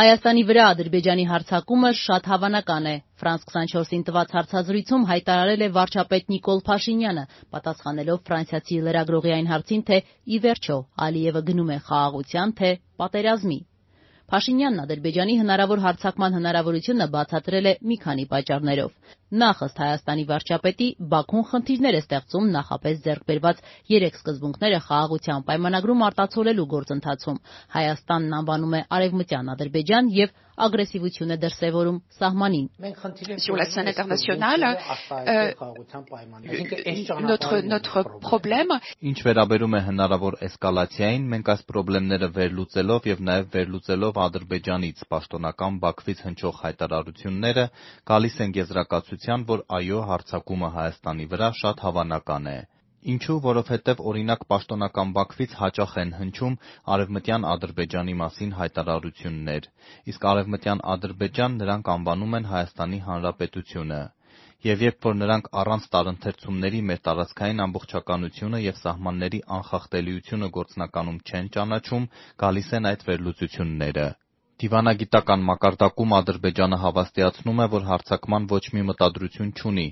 Հայաստանի վրա Ադրբեջանի հարձակումը շատ հավանական է, «Ֆրանս 24»-ին տված հարցազրույցում հայտարարել է վարչապետ Նիկոլ Փաշինյանը՝ պատասխանելով ֆրանսիացի լրագրողի այն հարցին, թե ի վերջո Ալիևը գնում է խաղաղության, թե պատերազմի։ Փաշինյանն Ադրբեջանի հնարավոր հարձակման հնարավորությունը բացատրել է մի քանի պատճառներով։ Նախ, ըստ Հայաստանի վարչապետի, Բաքուն խնդիրներ է ստեղծում նախապես ձեռք բերված երեք սկզբունքները խաղաղության պայմանագրում արտացոլելու գործընթացում։ Հայաստանն անվանում է Արևմտյան Ադրբեջան եւ ագրեսիվություն է դրսեւորում սահմանին։ Ինչ վերաբերում է հնարավոր էսկալացիային, մենք այս խնդիրները վերլուծելով եւ նաեւ վերլուծելով Ադրբեջանից պաշտոնական Բաքվից հնչող հայտարարությունները գալիս ենք եզրակացության, որ այո, հարձակումը Հայաստանի վրա շատ հավանական է։ Ինչու՞, որովհետև, օրինակ, պաշտոնական Բաքվից հաճախ են հնչում Արևմտյան Ադրբեջանի մասին հայտարարություններ, իսկ Արևմտյան Ադրբեջան նրանք անվանում են Հայաստանի Հանրապետությունը։ Եվ երբ որ նրանք առանց տարընթերցումների մեր տարածքային ամբողջականությունը և սահմանների անխախտելիությունը գործնականում չեն ճանաչում, գալիս են այդ վերլուծությունները։ Դիվանագիտական մակարդակում Ադրբեջանը հավաստիացնում է, որ հարձակման ոչ մի մտադրություն չունի,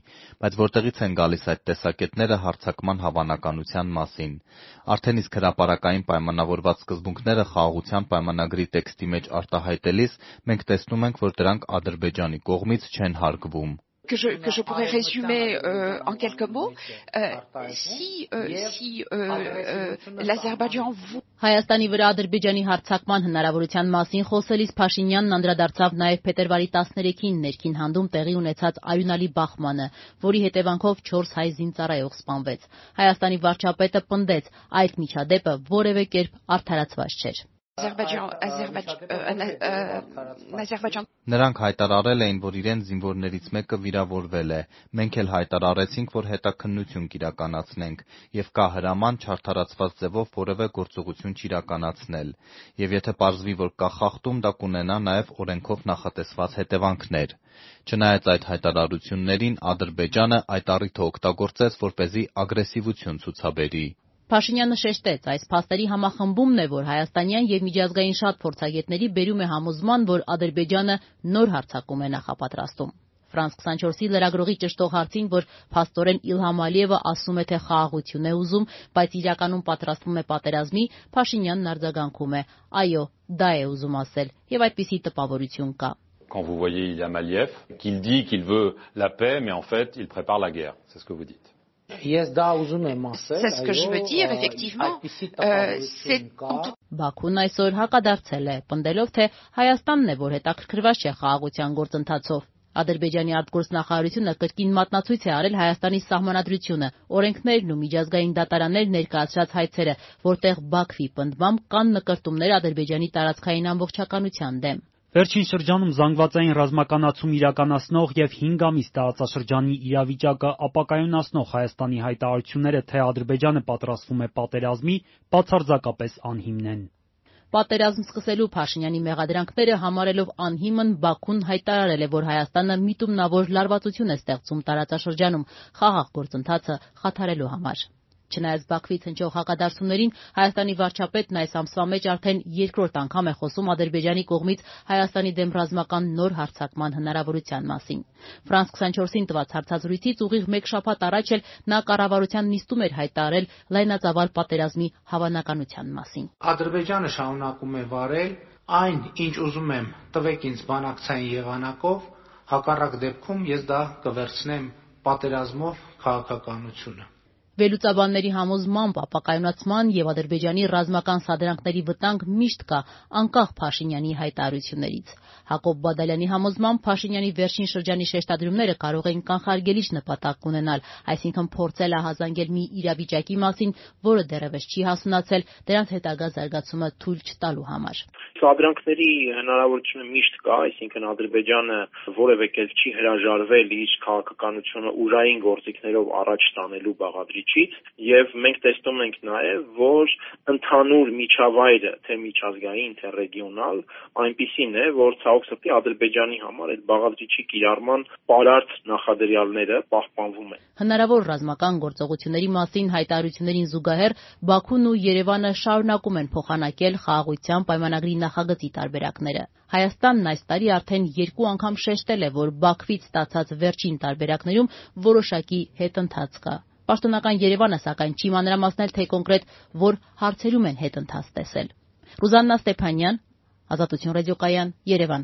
բայց որտեղի՞ց են գալիս այդ տեսակետները հարձակման հավանականության մասին։ Արդեն իսկ հրապարակային պայմանավորված սկզբունքները Խաղաղության պայմանագրի տեքստի մեջ արտահայտելիս մենք տեսնում ենք, որ դրանք Ադրբեջանի կողմից չեն հարգվում que je, que je pourrais résumer euh, en quelques mots. Euh, si euh, si l'Azerbaïdjan Հայաստանի վրա Ադրբեջանի հարձակման հնարավորության մասին խոսելիս Փաշինյանն անդրադարձավ նաև փետրվարի 13-ին ներքին հանդում տեղի ունեցած Արյունալի բախմանը, որի հետևանքով 4 հայ զինծառայող սպանվեց։ Հայաստանի վարչապետը պնդեց, այդ միջադեպը որևէ կերպ արդարացված չէր։ Նրանք հայտարարել էին, որ իրենց զինվորներից մեկը վիրավորվել է։ Մենք էլ հայտարարեցինք, որ հետաքննություն կիրականացնենք, եւ կա հրաման չարդարացված ձևով որևէ գործողություն չիրականացնել։ Եվ եթե պարզվի, որ կա խախտում, դա կունենա նաեւ օրենքով նախատեսված հետևանքներ։ Չնայած այդ հայտարարություններին, Ադրբեջանը այդ առիթը օգտագործեց, որպեսզի ագրեսիվություն ցուցաբերի։ Փաշինյանը շեշտեց, այս փաստերի համախմբումն է, որ հայաստանյան եւ միջազգային շատ փորձագետների բերում է համոզման, որ Ադրբեջանը նոր հարձակում է նախապատրաստում։ «Ֆրանս 24»-ի լրագրողի ճշտող հարցին, որ փաստորեն Իլհամ Ալիևը ասում է, թե խաղաղություն է ուզում, բայց իրականում պատրաստվում է պատերազմի, Փաշինյանն արձագանքում է. «Այո, դա է ուզում ասել, եւ այդպիսի տպավորություն կա»։ Quand vous voyez Ilham Aliyev, qu'il dit qu'il veut la paix, mais en fait, il prépare la guerre. C'est ce que vous dites. C'est ce que je veux dire, effectivement. C'est Բաքուն այսօր հակադարձել է, պնդելով, թե Հայաստանն է, որ հետաքրքրված չէ խաղաղության գործընթացով։ Ադրբեջանի արտգործնախարարությունը կրկին մատնացույց է արել Հայաստանի սահմանադրությունը, օրենքներն ու միջազգային դատարաններ ներկայացրած հայցերը, որտեղ Բաքվի պնդմամբ կան նկրտումներ Ադրբեջանի տարածքային ամբողջականության դեմ։ Վերջին շրջանում զանգվածային ռազմականացում իրականացնող եւ 5 ամիս տարածաշրջանի իրավիճակը ապակայունացնող Հայաստանի հայտարարությունները, թե Ադրբեջանը պատրաստվում է պատերազմի, բացարձակապես անհիմն են։ Պատերազմ սկսելու Փաշինյանի մեղադրանքները համարելով անհիմն Բաքուն հայտարարել է, որ Հայաստանը միտումնավոր լարվածություն է ստեղծում տարածաշրջանում խաղաղ գործընթացը խաթարելու համար։ Չնայած Բաքվից հնչող հակադարձումներին, Հայաստանի վարչապետն այս ամսվա մեջ արդեն երկրորդ անգամ է խոսում Ադրբեջանի կողմից Հայաստանի դեմ ռազմական նոր հարձակման հնարավորության մասին։ «Ֆրանս 24»-ին տված հարցազրույցից ուղիղ մեկ շաբաթ առաջ էլ նա կառավարության նիստում էր հայտարարել լայնածավալ պատերազմի հավանականության մասին։ Ադրբեջանը շարունակում է վարել այն, ինչ ուզում եմ, տվեք ինձ բանակցային եղանակով, հակառակ դեպքում ես դա կվերցնեմ պատերազմով քաղաքականությունը։ Վերլուծաբանների համոզմամբ ապակայունացման եւ Ադրբեջանի ռազմական սադրանքների վտանգ միշտ կա, անկախ Փաշինյանի հայտարարություններից։ Հակոբ Բադալյանի համոզմամբ Փաշինյանի վերջին շրջանի շեշտադրումները կարող են կանխարգելիչ նպատակ ունենալ, այսինքն փորձել ահազանգել մի իրավիճակի մասին, որը դեռևս չի հասունացել, դրանց հետագա զարգացումը թույլ չտալու համար։ Սադրանքների հնարավորությունը միշտ կա, այսինքն Ադրբեջանը որևէ կերպ չի հրաժարվել իր քաղաքականությունը ուրային գործիքներով առաջ տանելու բաղադրիչ բաղադրիչից եւ մենք տեսնում ենք նաեւ, որ ընդհանուր միջավայրը, թե միջազգային, թե ռեգիոնալ, այնպիսին է, որ ցավոք սրտի Ադրբեջանի համար այդ բաղադրիչի կիրառման պարարտ նախադրյալները պահպանվում են։ Հնարավոր ռազմական գործողությունների մասին հայտարարություններին զուգահեռ Բաքուն ու Երևանը շարունակում են փոխանակել խաղաղության պայմանագրի նախագծի տարբերակները։ Հայաստանն այս տարի արդեն երկու անգամ շեշտել է, որ Բաքվից ստացած վերջին տարբերակներում որոշակի հետընթաց կա։ Պաշտոնական Երևանը, սակայն, չի մանրամասնել, թե կոնկրետ որ հարցերում են հետընթաց տեսել։ Ռուզաննա Ստեփանյան, Ազատություն ռադիոկայան, Երևան։